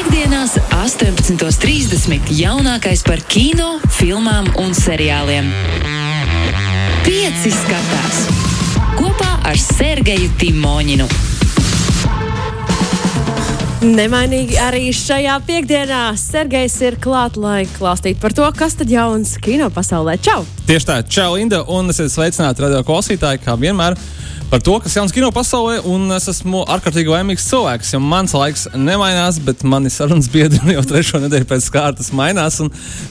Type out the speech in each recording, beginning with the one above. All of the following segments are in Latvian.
Piektdienās, 18.30. jaunākais par kino, filmām un seriāliem. Pieci skatās kopā ar Sergeju Timoņinu. Nemainīgi arī šajā piekdienā Sergejs ir klāt, lai klāstītu par to, kas tad jauns kino pasaulē. Čau! Tieši tā, čau, Inda, un esiet sveicināti radio klausītāji, kā vienmēr. Par to, kas jauns kino pasaulē, un es esmu ārkārtīgi laimīgs cilvēks, jo mans laiks nemainās, bet mani sarunas biedri jau trešo nedēļu pēc kārtas mainās.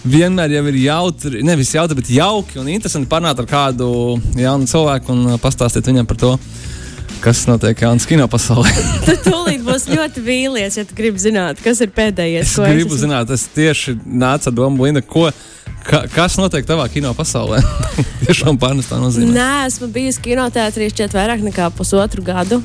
Vienmēr jau ir jautri, nevis jautri, bet jauki un interesanti parunāt ar kādu jaunu cilvēku un pastāstīt viņam par to kas notiek Jānis kino pasaulē. tu tūlīt būs ļoti vīlies, ja tu gribi zināt, kas ir pēdējais. Es gribu es zināt, es tieši nācu ar domu, Linda, ko, ka, kas notiek tavā kino pasaulē. Tiešām pārnestā nozīmē. Nē, esmu bijis kinoteātrī šķiet vairāk nekā pusotru gadu.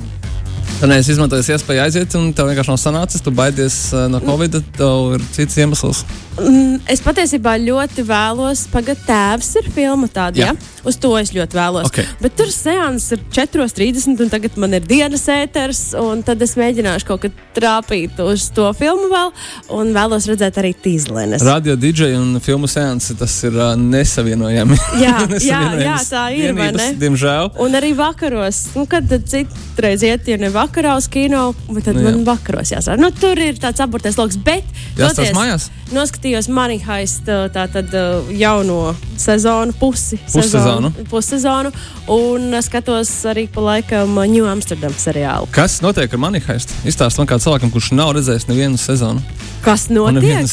Tu neesi izmantojis iespēju aiziet, un tev vienkārši nav sanācis. Tu baidies uh, no Covid, tev ir cits iemesls. Mm, es patiesībā ļoti vēlos, pagaidām, tēvs ir filma tāda. Jā. Ja? Uz to es ļoti vēlos. Okay. Bet tur sēnes ir 4.30, un tagad man ir dienas ēters, un tad es mēģināšu kaut kad trāpīt uz to filmu vēl, un vēlos redzēt arī tīzlenes. Radio DJ un filmu sēnes tas ir uh, nesavienojami. Jā, jā, jā, tā ir. Vienības, diemžēl. Un arī vakaros, nu, kad citreiz iet, ja ne vakarā uz kino, bet tad nu, man vakaros jāsaka. Nu, tur ir tāds aburtais lokus, bet. Jāstāsta mājās. Noskatījos Money Heist tā tad jauno sezonu pusi. Pussezonu pussezonu. un skatos arī pa laikam New Amsterdam seriālu. Kas notiek ar Manifestu? Izstāst man kā cilvēkam, kurš nav redzējis nevienu sezonu. Kas notiek?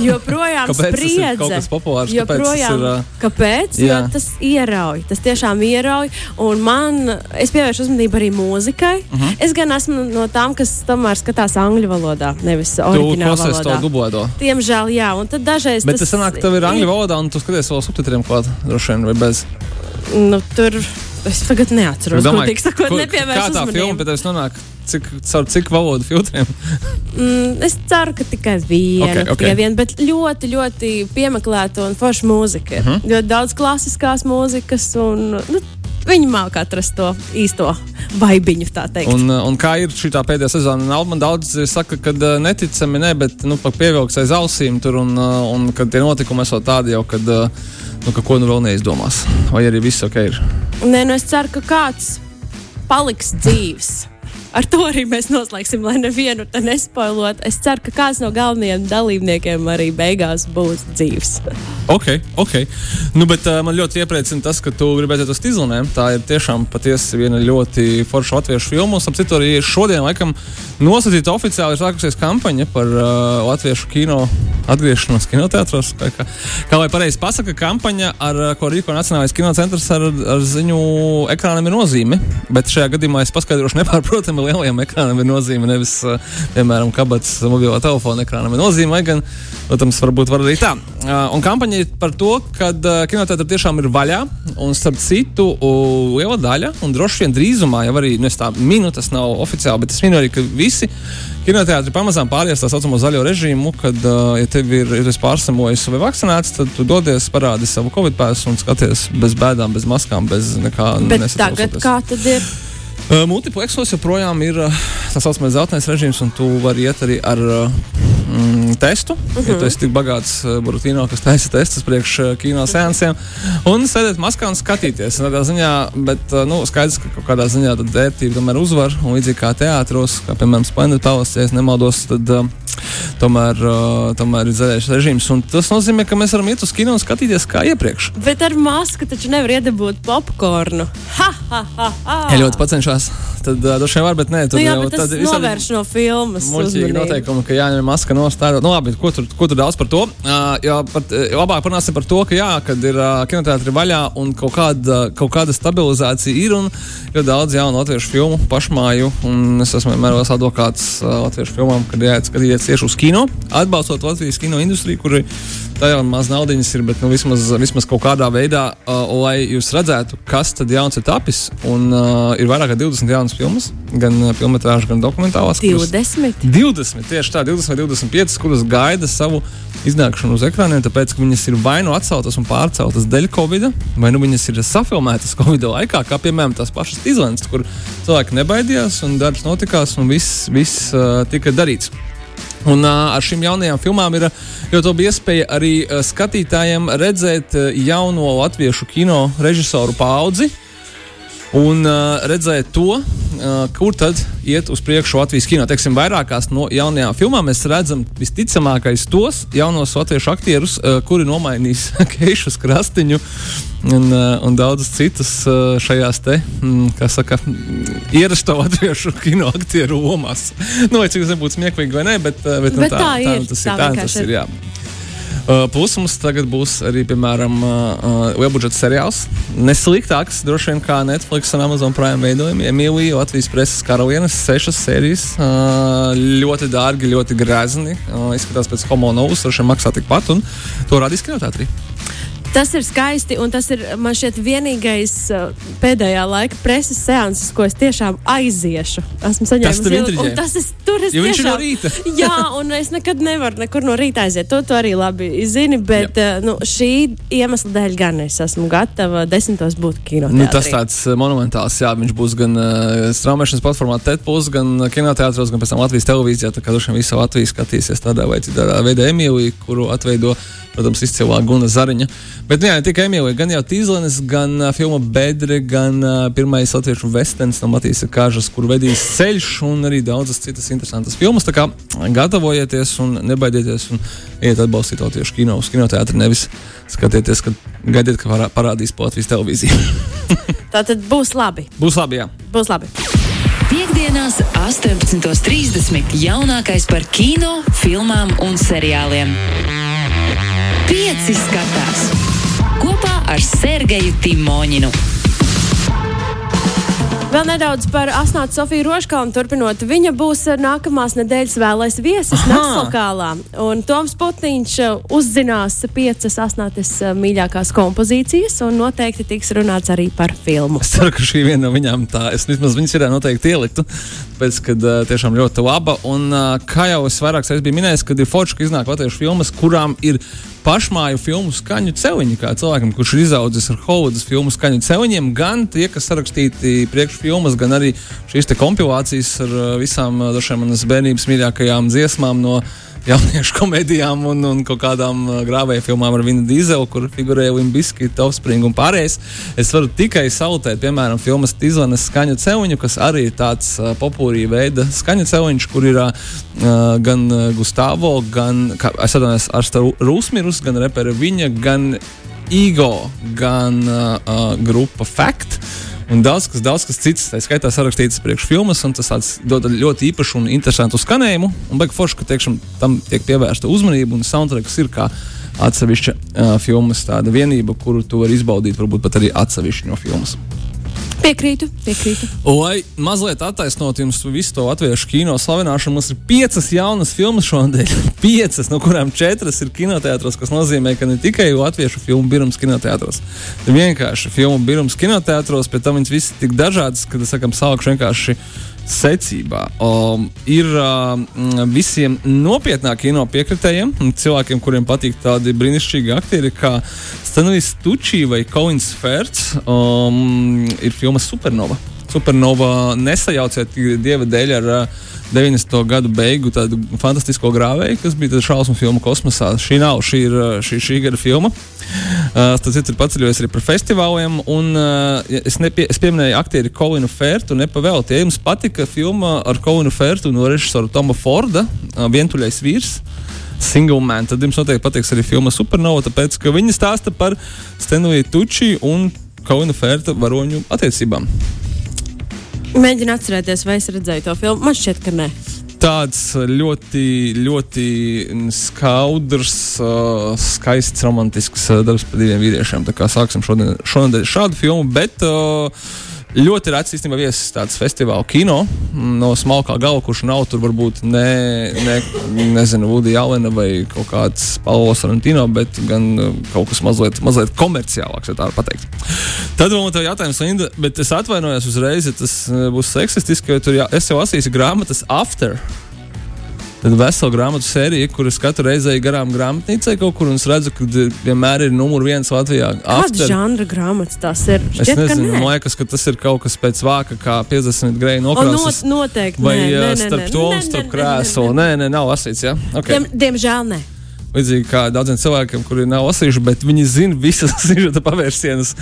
Joprojām spriedze. Tas ir populārs. Joprojām, kāpēc? Tas, ir, kāpēc? Jo tas ierauj. Tas tiešām ierauj. Un man, es pievēršu uzmanību arī mūzikai. Uh Mhm. -huh. Es gan esmu no tām, kas tomēr skatās angļu valodā, nevis oriģinālā valodā. To dublēto. Diemžēl, jā. Un tad dažreiz. Bet tas sanāk, tev ir angļu valodā un tu skaties vēl subtitriem klāt, droši vien, vai bez. Nu, tur es tagad neatceros, Domāju, ko sakot, ko, nepievēršu kā tā uzmanību. filma pēc tam nonāk. Cik, caur cik valodu filtriem? mm, es ceru, ka tikai viena. Okay, okay. Tikai viena, bet ļoti, ļoti piemeklēta un forša mūzika. Uh Mhm. -huh. Ļoti daudz klasiskās mūzikas, un nu, viņi māca atrast to īsto vaibiņu, tā teikt. Un, un kā ir šī pēdējā sezona? Man daudz saka, ka neticami, ne, bet nu, pievilks aiz ausīm tur, un, un kad tie notikumi esot tādi jau, kad, nu, ka ko nu vēl neizdomās. Vai arī viss ok ir? Nē, nu es ceru, ka kāds paliks dzīves. Ar to arī mēs noslēgsim, lai nevienu te nespoilot. Es ceru, ka kāds no galvenajiem dalībniekiem arī beigās būs dzīves. Ok, ok. Nu, bet uh, man ļoti iepriecina tas, ka tu gribēji uz tīzlēm. Tā ir tiešām patiesi viena ļoti forša latviešu filma. Ap citu, arī šodien, laikam, nosacīta oficiāli ir sākusies kampaņa par uh, latviešu kino atgriešanos kinoteātros. Kā, kā, kā lai pareizi pasaka, kampaņa, ar ko rīko Nacionālais kinocentrs ar, ar ziņu ekrānam ir nozīme. Bet šajā gadījumā es paskaidrošu nepārprotami lielajam ekrānam ir nozīme. Nevis, uh, piemēram, kabatas mobilo telefona ekrānam ir nozīme, lai gan, protams, varbūt var arī tā. Uh, un kampaņa ir par to, ka uh, kinoteātris tiešām ir vaļā. Un starp citu, liela daļa, un droši vien drīzumā jau arī, nu, tā minu, tas nav oficiāli, bet es minu arī, ka visi kinoteātri pamazām pāries tā saucamo zaļo režīmu, kad, ja tev ir ja pārslimojis vai vakcinēts, tad tu dodies, parādi savu covid pēsu un skaties bez bēdām, bez maskām, bez nekā. Bet tagad kā tad ir? Uh, multiplexos joprojām ir uh, tā saucamais zeltainais režīms, un tu vari iet arī ar uh, mm, testu. Uh -huh. Ja tu esi tik bagāts Burbuļsaktas, kas taisa testus priekš kino sēnesiem, un sēdēt maskā un skatīties. Tādā ziņā, bet nu, skaidrs, ka kaut kādā ziņā vērtība tomēr uzvar. Un līdzīgi kā teātros, kā piemēram Splendid Palace, ja nemaldos, tad uh, tomēr, uh, tomēr ir zaļais režīms. Un tas nozīmē, ka mēs varam iet uz kino un skatīties kā iepriekš. Bet ar masku taču nevar iedabūt popkornu. Ha, ha, ha, ha. Ja ļoti pacenšās, tad uh, droši vien var, bet nē, Nu, jā, jau tas tad novērš no filmas. Uzmanību. noteikumi, ka jāņem maska no stāra. Nu, labi, ko tur, ko tur daudz par to? Uh, jā, par, labāk parunāsim par to, ka jā, kad ir uh, kinoteātri vaļā un kaut kāda, kaut kāda stabilizācija ir un ir daudz jaunu latviešu filmu pašmāju. Un es esmu vienmēr advokāts uh, latviešu filmām, kad jāiet skatīties tieši uz kino, atbalstot Latvijas kino industriju, kur ir tajā maz naudiņas ir, bet nu, vismaz, vismaz kaut kādā veidā, uh, lai jūs redzētu, kas tad jauns ir tapis. Un uh, ir vairāk kā 20 jaunas filmas, gan uh, filmas, gan dokumentālās. kuras- 20. 20, tieši tā, 20 vai 25, kuras gaida savu iznākšanu uz ekrāniem, tāpēc, ka viņas ir vai nu atceltas un pārceltas dēļ Covid, vai nu viņas ir safilmētas Covid laikā, kā piemēram tās pašas izlaides, kur cilvēki nebaidījās un darbs notikās un viss, viss uh, tika darīts. Un uh, ar šīm jaunajām filmām ir labi iespēja arī uh, skatītājiem redzēt uh, jauno latviešu kino režisoru paudzi un uh, redzēt to, uh, kur tad iet uz priekšu Latvijas kino. Teiksim, vairākās no jaunajām filmām mēs redzam visticamākais tos jaunos latviešu aktierus, uh, kuri nomainīs Keišu Krastiņu un, uh, un daudzus citus uh, šajās te, mm, kā saka, ierasto latviešu kino aktieru lomās. nu, vai cik tas nebūtu smieklīgi vai nē, bet, uh, bet, nu, Bet tā, tā ir, nu tas tā ir. Tā, nu tas ir jā. Uh, Plus mums tagad būs arī, piemēram, uh, lielbudžeta seriāls. Nesliktāks, droši vien, kā Netflix un Amazon Prime veidojumi. Emīlija, Latvijas preses karalienes, sešas sērijas. Uh, ļoti dārgi, ļoti grezni. Uh, izskatās pēc homo novus, droši vien maksā tikpat, un to radīs kinoteātrī. Tas ir skaisti, un tas ir man šķiet vienīgais uh, pēdējā laika preses seanss, ko es tiešām aiziešu. Esmu saņēmis intriģē? un tas ir tur. Es Jo ir no tiešām- rīta. jā, un es nekad nevaru nekur no rīta aiziet. To tu arī labi zini, bet uh, nu, šī iemesla dēļ gan es esmu gatava desmitos būt kino. Nu, tas tāds uh, monumentāls, jā, viņš būs gan uh, straumēšanas platformā TETPUS, gan kinoteātros, gan pēc tam Latvijas televīzijā. Tā kā droši vien visa Latvija skatīsies tādā vai citā veidā Emīliju, kuru atveido, protams, izcilā Guna Zariņa. Bet nu, jā, ne tikai Emīlija, gan jau Tīzlenes, gan uh, filma Bedre, gan uh, pirmais latviešu westerns no Matīsa Kāžas, kur vedīs ceļš un arī daudzas citas interesantas filmas. Tā kā gatavojieties un nebaidieties un iet atbalstīt latviešu kino uz kinoteātri, nevis skatieties, kad gaidiet, ka parā- parādīs po Latvijas televīziju. Tā tad būs labi. Būs labi, jā. Būs labi. Piektdienās, 18.30. jaunākais par kino, filmām un seriāliem. Pieci skatās kopā ar Sergeju Timoņinu. Vēl nedaudz par Asnātu Sofiju Roškalnu. Turpinot, viņa būs nākamās nedēļas vēlais viesis Aha. Nakslokālā. Un Toms Putniņš uzzinās piecas Asnātes uh, mīļākās kompozīcijas un noteikti tiks runāts arī par filmu. Es ceru, ka šī viena no viņām tā, es vismaz viņas ir noteikti ieliktu, pēc kad uh, tiešām ļoti laba. Un uh, kā jau es vairākas reizes biju minējis, kad ir forši, ka iznāk latviešu filmas, kurām ir pašmāju filmu skaņu celiņi, kā cilvēkam, kurš ir izaudzis ar Hollywoodas filmu skaņu celiņiem, gan tie, kas sarakstīti priekšfilmas, gan arī šīs kompilācijas ar uh, visām uh, dažām manas bērnības mīļākajām dziesmām no jauniešu komēdijām un, un kaut kādām uh, grāvēju filmām ar Vinu Dīzelu, kur figurēja Limbiski, Topspring un pārējais. Es varu tikai salutēt, piemēram, filmas Tīzlanes skaņu celiņu, kas arī ir tāds uh, popūrī veida skaņu celiņš, kur ir uh, gan uh, Gustavo, gan, atvainojos, Arsta Rūsmirus, gan repere viņa, gan Igo, gan uh, uh, grupa Fact. Un daudz kas, daudz kas cits, tā skaitā sarakstīts priekš filmas, un tas dod ļoti īpašu un interesantu skanējumu. Un beig forši, ka tiekšam, tam tiek pievērsta uzmanība, un soundtracks ir kā atsevišķa uh, filmas tāda vienība, kuru tu vari izbaudīt varbūt pat arī atsevišķi no filmas. Piekrītu, piekrītu. Lai mazliet attaisnotu jums visu to latviešu kino slavināšanu, mums ir piecas jaunas filmas šodien. Piecas, no kurām četras ir kinoteātros, kas nozīmē, ka ne tikai latviešu filmu birums kinoteātros. Vienkārši filmu birums kinoteātros, pēc tam viņas visas tik dažādas, ka es sakam, sākšu vienkārši secībā. Um, ir um, visiem nopietnāk kino piekritējiem, cilvēkiem, kuriem patīk tādi brīnišķīgi aktieri kā Stanlijs Tučī vai Kolins Fērts, um, ir filma Supernova. Supernova nesajauciet dieva dēļ ar uh, 90. gadu beigu tādu fantastisko grāvēju, kas bija šausmu filma kosmosā. Šī nav, šī ir uh, šī, šī gada filma. Uh, tas ir paceļojis arī par festivāliem. Un, uh, es, nepie, es pieminēju aktieri Kolinu Fērtu, nepavēlti. Ja jums patika filma ar Kolinu Fērtu no režisora Toma Forda, uh, Vientuļais vīrs. Single Man, tad jums noteikti patiks arī filma Supernova, tāpēc ka viņi stāsta par Stenliju Tučī un Kolinu Fērta varoņu attiecībām. Mēģinu atcerēties, vai es redzēju to filmu. Man šķiet, ka nē. Tāds ļoti, ļoti skaudrs, uh, skaists, romantisks uh, darbs par diviem vīriešiem. Tā kā sāksim šodien, šonadēļ šādu filmu, bet uh, ļoti rēts īstenībā viesis tāds festivāla kino mm, no smalkā gala, kurš nav tur varbūt ne, ne nezinu, Woody Allena vai kaut kāds Paulo Sorrentino, bet gan uh, kaut kas mazliet, mazliet komerciālāks, ja tā var pateikt. Tad man te jautājums, Linda, bet es atvainojos uzreiz, ja tas uh, būs seksistiski, jo tur jā, es jau lasīju grāmatas After. Tad vesela grāmatu sērija, kuras katru reizi eju garām grāmatnīcai kaut kur un es redzu, ka vienmēr ir numur viens Latvijā. Kāda žanra grāmatas tas ir? Es Šķiet, ka nezinu, man liekas, ka tas ir kaut kas pēc vāka, kā 50 greja O, nokrāsas. not, noteikti. Vai nē, nē, nē, starp to un starp krēslu? nē, Nē, nav lasīts. Ja? nē. Okay. Diem, diemžēl nē. Līdzīgi kā daudziem cilvēkiem, kuri nav lasījuši, bet viņi zina visas sižeta pavērsienas.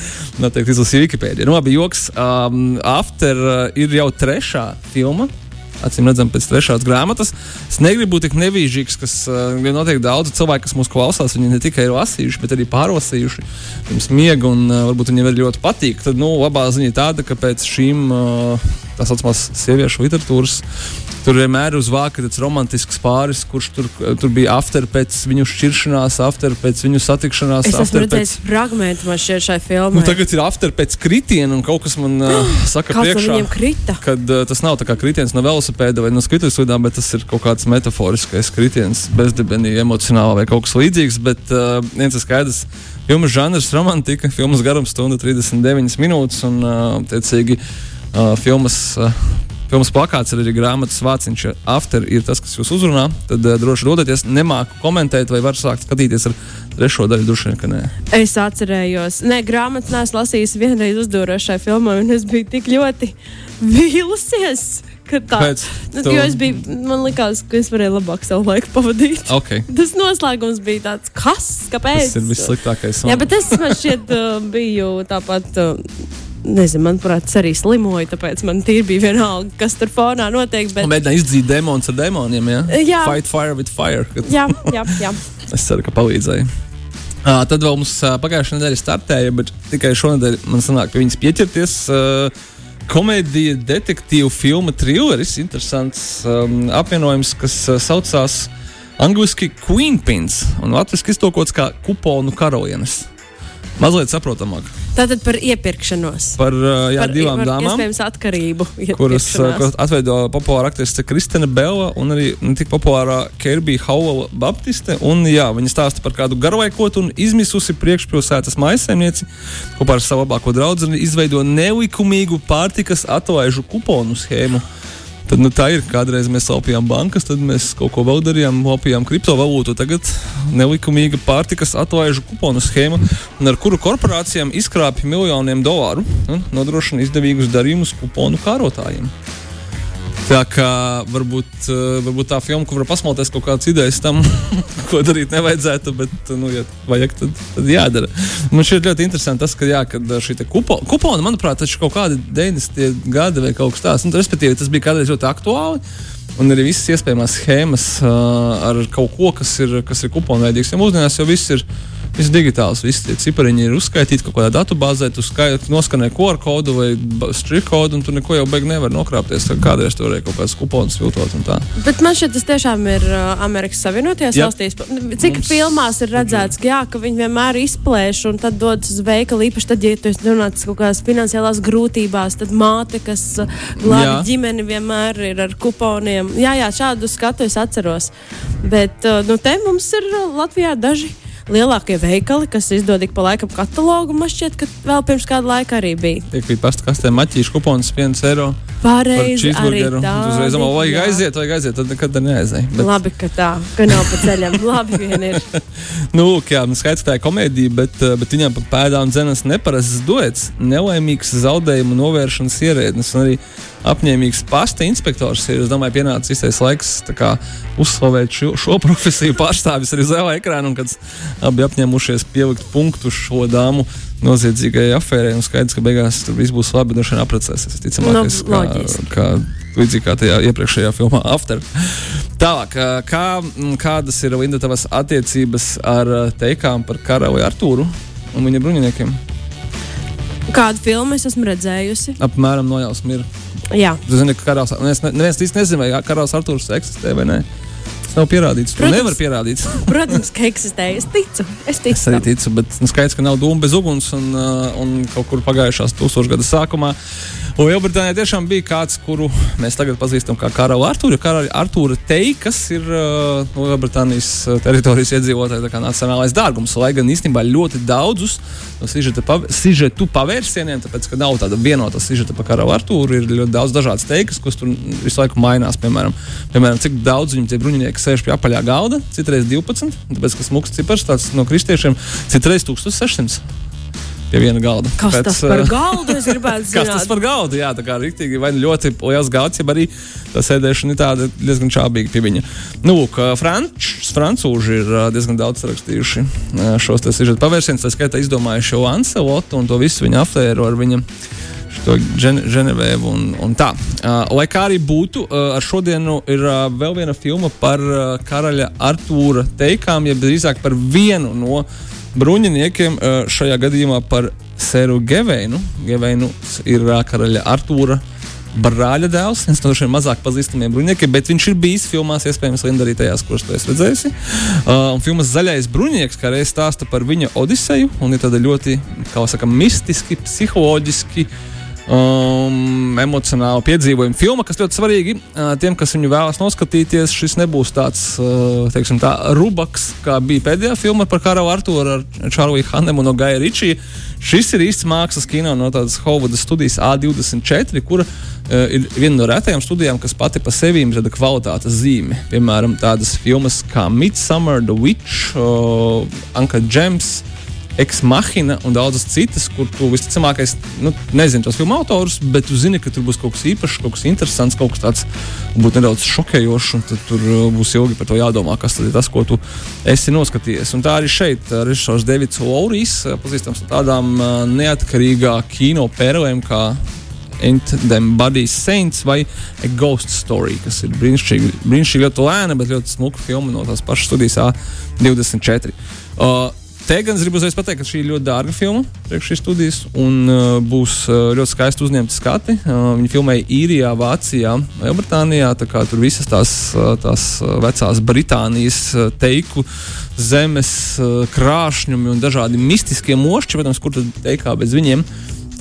Noteikti izlasīju Wikipēdiju. Nu, labi, joks. Um, After uh, ir jau trešā filma. Acīm redzam, pēc trešās grāmatas. Es negribu būt tik nevīžīgs, kas ir noteikti daudz cilvēku, kas mūs klausās. Viņi ne tikai ir lasījuši, bet arī pārlasījuši pirms miega, un uh, varbūt viņiem arī ļoti patīk. Tad, nu, labā ziņa ir tāda, ka pēc šīm uh, tā saucamās sieviešu literatūras Tur vienmēr uz vāka tāds romantisks pāris, kurš tur, tur bija after pēc viņu šķiršanās, after pēc viņu satikšanās. Es esmu redzējis pēc... fragment man šķiet šai filmai. Nu, tagad ir after pēc kritiena, un kaut kas man uh, saka, no priekšā, krita? kad uh, tas nav tā kā kritiens no velosipēda vai no skrituļslidām, bet tas ir kaut kāds metaforiskais kritiens, bezdibenī, emocionāli vai kaut kas līdzīgs. Bet uh, viens ir skaidrs. Filmas žanrs - romantika, filmas garums - stunda 39 minūtes, un, uh, tiecīgi, uh, filmas uh, Filmas plakāts ir arī grāmatas vāciņš. After ir tas, kas jūs uzrunā. Tad uh, droši dodieties. Nemāku komentēt, vai var sākt skatīties ar trešo daļu. Droši vien, ka nē. Es atcerējos, nē, grāmatas neesmu lasījis vienreiz uzdūros šai filmai, un es biju tik ļoti vīlusies. Kāpēc? nu, Tu- jo es biju, man liekas, ka es varēju labāk savu laiku pavadīt. Okay. Tas noslēgums bija tāds, kas, kāpēc? Tas ir vissliktākais. Jā, bet es man šķiet, uh, biju tāpat. Uh, Nezinu, manuprāt, es arī slimoju, tāpēc man tīri bija vienalga, kas tur fonā notiek. Bet... Mēģināt izdzīt demonus ar demoniem. Ja? Jā. Fight fire with fire. Jā, jā, jā. Es ceru, ka palīdzēja. Uh, tad vēl mums uh, pagājušā nedēļa startēja, bet tikai šonadēļ man sanāk pie viņas pieķerties. Uh, komēdija, detektīva filma, trilleris, interesants um, apvienojums, kas uh, saucās angļuiski Queen Pins un latviešu iztolkots kā kuponu karalienes. Mazliet saprotamāk Tātad par iepirkšanos. par, uh, jā, par, divām par dāmām. Iespējams, atkarību. kuras uh, kuras atveido populāra aktrise Kristina Bela un arī ne tik populārā Kerbija Hauela Baptiste. Un, jā, viņa stāsta par kādu garlaikotu un izmisusi priekšpilsētas maisaimnieci kopā ar savu labāko draugu izveido nelikumīgu pārtikas atlaižu kuponu schēmu. Tad, nu, tā ir. Kādreiz mēs laupījām bankas, tad mēs kaut ko vēl darījām, laupījām kriptovalūtu. Tagad nelikumīga pārtikas atlaižu kuponu schēma, ar kuru korporācijām izkrāpja miljoniem dolāru un nodrošina izdevīgus darījumus kuponu kārotājiem. Tā kā varbūt, eh, varbūt tā filma, kur var pasmalties kaut kādas idejas tam, ko darīt nevajadzētu, bet, nu, ja vajag, tad, tad jādara. Man šķiet ļoti interesanti tas, ka, jā, kad šī kupo, kupona, manuprāt, ir kaut kādi 90. gadi vai kaut kas tāds. Nu, respektīvi, tas bija kādreiz ļoti aktuāli. Un arī visas iespējamās schēmas uh, ar kaut ko, kas ir, kas ir kuponveidīgs. Jo mūsdienās jau viss ir, viss digitāls, visi tie cipariņi ir uzskaitīti kaut kādā datubāzē, tu skai- noskanē QR kodu vai strip kodu, un tu neko jau beig nevar nokrāpties. Kādreiz tur varēja kaut kādas kuponas viltot un tā. Bet man šķiet, tas tiešām ir uh, Amerikas Savienotajās Jā. valstīs. Cik Mums- filmās ir redzēts, ka, jā, ka viņi vienmēr izplēš un tad dodas uz veikalu. Īpaši tad, ja tu esi nonācis kaut kādās finansiālās grūtībās, tad māte, kas uh, glābi ģimeni, vienmēr ir ar kuponiem. Jā, jā, šādu skatu es atceros. Bet uh, nu, te mums ir Latvijā daži. Lielākie veikali, kas izdod ik pa laikam katalogu, man šķiet, ka vēl pirms kāda laika arī bija. Iekvīt pasta kastē maķīšu kuponas 1 eiro Pareizi, arī tā. Uzreiz domā, vajag aiziet, vajag aiziet, tad nekad neaizēja. Bet, Labi, ka tā, ka nav pa ceļam. Labi, vien ir. Nu, lūk, jā, nu, skaidrs, tā ir komēdija, bet, eh, bet viņam pa pēdām dzenas neparasts duets, nelaimīgs zaudējumu novēršanas ierēdnis un arī apņēmīgs pasta inspektors. Ir, es domāju, pienācis īstais laiks kā, uzslavēt šo, šo profesiju pārstāvis arī lielā ekrāna, un kad abi apņēmušies pielikt punktu šo dāmu noziedzīgajai afērai. Skaidrs, ka beigās tur viss būs labi, droši vien apprecēsies. Ticamākais, Nu, kā, kā līdzīgi kā tajā iepriekšējā filmā After. Tālāk, kā, kādas ir Linda tavas attiecības ar teikām par karali Artūru un viņa bruņiniekiem? Kādu filmu es esmu redzējusi? Apmēram nojausma ir. Jā, zini, ka karalis, un es ne, neviens īsti nezina, vai karalis Artūrs eksistē vai nē. Tas nav pierādīts. Protams. Tu nevari pierādīt. Protams, ka eksistē. Es ticu. Es ticu. Es arī tam. ticu, bet nu, skaidrs, ka nav dūma bez uguns un, uh, un kaut kur pagājušās tūkstošgada sākumā. Lielbritānijā tiešām bija kāds, kuru mēs tagad pazīstam kā karalu Artūru. Karaļa Artūra Tei, kas ir uh, no Lielbritānijas uh, teritorijas iedzīvotāja nacionālais dārgums. Lai gan īstenībā ļoti daudzus no sižetu pavērsieniem, tāpēc, ka nav tāda vienota sižeta par karalu Artūru, ir ļoti daudz dažādas teikas, kas tur visu laiku mainās. Piemēram, piemēram cik daudz viņu tie bruņinieki sēž pie apaļā galda, citreiz 12, tāpēc, ka smuks cipars tāds no kristiešiem, citreiz 1600 pie viena galda. Kas Pēc, tas par galdu? Es gribētu Kas tas zināt. par galdu? Jā, tā kā rīktīgi vai ļoti liels galds, ja arī tā sēdēšana ir tāda diezgan čābīga pie viņa. Nu, lūk, franč, francūži ir diezgan daudz rakstījuši šos sižeta pavērsienus, tā skaitā izdomājuši šo Anselotu un to visu viņa afēru ar viņa. To Žen- Ženevēvu un, un tā. Uh, lai kā arī būtu, uh, ar šodienu ir uh, vēl viena filma par uh, karaļa Artūra teikām, jeb drīzāk par vienu no bruņiniekiem, uh, šajā gadījumā par Sēru Geveinu. Geveinu ir uh, karaļa Artūra brāļa dēls, viens no šiem mazāk pazīstamiem bruņiniekiem, bet viņš ir bijis filmās, iespējams, Linda arī tajās, kuras tu esi redzējusi. Uh, filmas Zaļais bruņinieks, kā reiz stāsta par viņa odiseju, un ir tāda ļoti, kā jau saka, mistiski, psiholoģiski. Um, emocionāli piedzīvojumi. Filma, kas ļoti svarīgi uh, tiem, kas viņu vēlas noskatīties, šis nebūs tāds uh, teiksim, tā, rubaks, kā bija pēdējā filma par Karalu Artūru ar Čārliju Hannemu no Gaja Ričija. Šis ir īsts mākslas kino no tādas Hovudas studijas A24, kura uh, ir viena no retajām studijām, kas pati par sevi ir tāda kvalitātes zīme. Piemēram, tādas filmas kā Midsummer, The Witch, uh, Anka Džems. Ex-Machina un daudzas citas, kur tu visticamākais nu, nezini tos filmu autorus, bet tu zini, ka tur būs kaut kas īpašs, kaut kas interesants, kaut kas tāds būtu nedaudz šokējošs, un tur uh, būs ilgi par to jādomā, kas ir tas, ko tu esi noskatījies. Un tā arī šeit uh, režisors Davids Laurijs, uh, pazīstams ar tādām neatkarīgā kino perlēm, kā Ain't Them Body Saints vai A Ghost Story, kas ir brīnišķīgi, brīnišķīgi ļoti lēna, bet ļoti smuka filma no tās pašas studijas A24. Uh, Te gan es gribu uzreiz pateikt, ka šī ir ļoti dārga filma, priekš šīs studijas, un uh, būs uh, ļoti skaisti uzņemti skati. Uh, viņi filmēja īrijā, Vācijā, Lielbritānijā. Tur visas tās, uh, tās uh, vecās Britānijas uh, teiku zemes uh, krāšņumi un dažādi mistiskie mošķi, protams, kur tad teikā bez viņiem.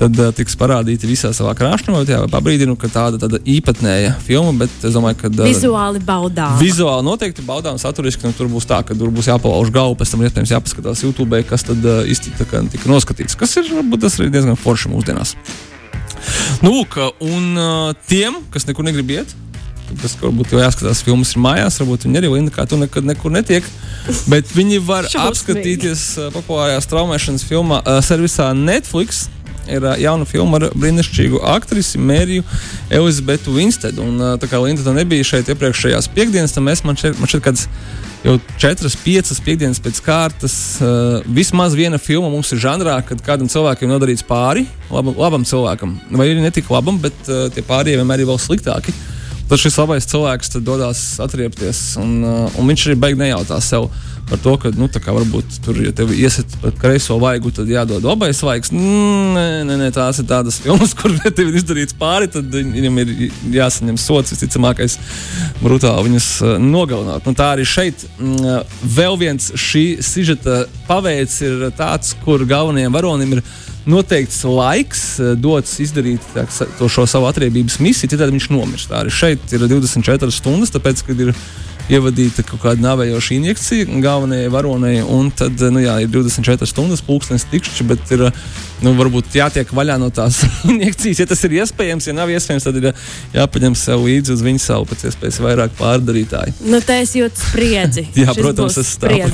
Tad uh, tiks parādīti visā savā krāšņumā, pabrīdinu, ka tāda, tāda īpatnēja filma, bet es domāju, ka uh, Vizuāli baudām. Vizuāli noteikti baudām, saturiski. Nu, tur būs tā, ka tur būs jāpalauž galva, pēc tam iespējams jāpaskatās YouTube, kas tad uh, tā kā tika noskatīts. Kas ir varbūt tas arī diezgan forši mūsdienās. Nu, lūk, un uh, tiem, kas nekur negrib iet. Tas varbūt jau jāskatās, filmas ir mājās. Varbūt viņi arī Linda, kā tu nekad nekur netiek. Bet viņi var apskatīties populārajā straumēšanas filmā uh, servisā Netflix. Ir uh, jauna filma ar brīnišķīgu aktrisi Mēriju Elizabetu Winstedu. Un, uh, tā kā Linda tā nebija šeit iepriekšējās piekdienas, tad mēs man šeit, man šeit kāds jau četras, piecas piekdienas pēc kārtas. Uh, vismaz viena filma mums ir žanrā, kad kādam cilvēkam nodarīts pāri, labam, labam cilvēkam. Vai arī ne tik labam, bet uh, tie pārējie vienmēr ir vēl sliktāki. Tad šis labais cilvēks dodas atriepties, un, uh, un viņš arī beig nejautā sev par to, ka, nu, kā varbūt tur, ja tev iesit pa kreiso vaigu, tad jādod labais vaigs. Nē, nē, nē, tās ir tādas filmas, kur tev ir izdarīts pāri, tad viņam ir jāsaņem sots, visticamākais, brutāli viņus uh, nogalināt. Nu, tā arī šeit mm, vēl viens šī sižeta paveids ir tāds, kur galvenajiem varonim ir noteikts laiks, eh, dots izdarīt tā, to šo savu atriebības misiju, citādi viņš nomirst. Tā arī šeit ir 24 stundas, tāpēc, kad ir ievadīta kaut kāda navējoša injekcija galvenajai varonai, un tad nu, jā, ir 24 stundas pulkstenis tikšķi, bet ir nu, varbūt jātiek vaļā no tās injekcijas. Ja tas ir iespējams, ja nav iespējams, tad ir jāpaņem sev līdzi uz viņu savu pēc iespējas vairāk pārdarītāji. Nu, te es jūtu spriedzi. Jā, Šis protams, tas tā ir.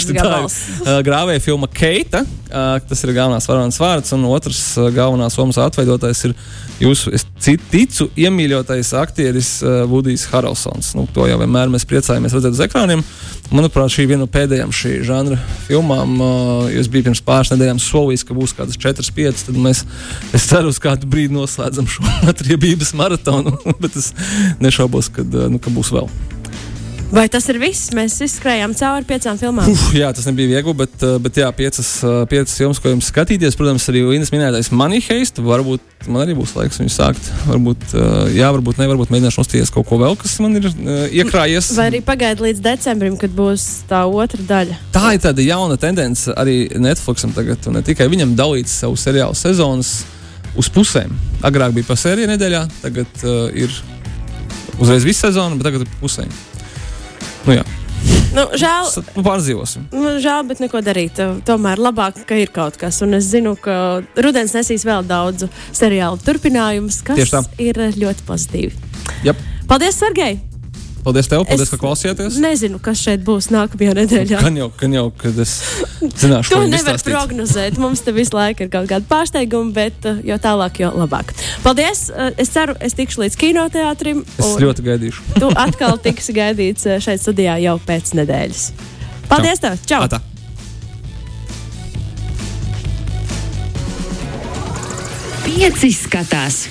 Grāvēja filma Keita. Tas ir galvenais varonis vārds, un otrs galvenās lomas atveidotājs ir jūsu, es ticu, iemīļotais aktieris Vudijs Haralsons. Nu, to jau vienmēr mēs priecājamies redzēt uz ekrāniem. Manuprāt, šī ir viena no pēdējām šī žanra filmām. jo Es biju pirms pāris nedēļām solījis, ka būs kādas 4, 5. Tad mēs, es ceru, uz kādu brīdi noslēdzam šo atriebības maratonu, bet es nešaubos, kad, ā, nu, ka būs vēl. Vai tas ir viss? Mēs izskrējām cauri piecām filmām. Uf, jā, tas nebija viegli, bet, uh, bet jā, piecas, uh, piecas filmas, ko jums skatīties. Protams, arī Inês minētais Money Heist. Varbūt man arī būs laiks viņu sākt. Varbūt, uh, jā, varbūt ne, varbūt mēģināšu nostīties kaut ko vēl, kas man ir iekrājies. Vai arī pagaidi līdz decembrim, kad būs tā otra daļa. Tā ir tāda jauna tendence arī Netflixam tagad, un ne tikai viņam dalīt savu seriālu sezonas uz pusēm. Agrāk bija pa sēriju nedēļā, tagad uh, ir uzreiz viss sezona, bet tagad ir pusēm. Nu, jā. Nu, žēl, Nu, pārdzīvosim. nu, žēl, bet neko darīt. Tomēr labāk, ka ir kaut kas. Un es zinu, ka rudens nesīs vēl daudzu seriālu turpinājumus, kas ir ļoti pozitīvi. Jep. Paldies, Sergei! Paldies tev, paldies, Es ka klausījāties. Nezinu, kas šeit būs nākamajā nedēļā. Gan jau, gan jau, kad es zināšu, To nevar izstāstīt. prognozēt. Mums te visu laiku ir kaut kāda pārsteiguma, bet uh, jo tālāk, jo labāk. Paldies! Uh, Es ceru, es tikšu līdz kinoteātrim. Es ļoti gaidīšu. Tu atkal tiksi gaidīts uh, šeit studijā jau pēc nedēļas. Paldies! Tev! Čau! Atā. Pieci skatās!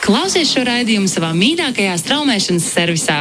Klausies šo raidījumu savā mīļākajā straumēšanas servisā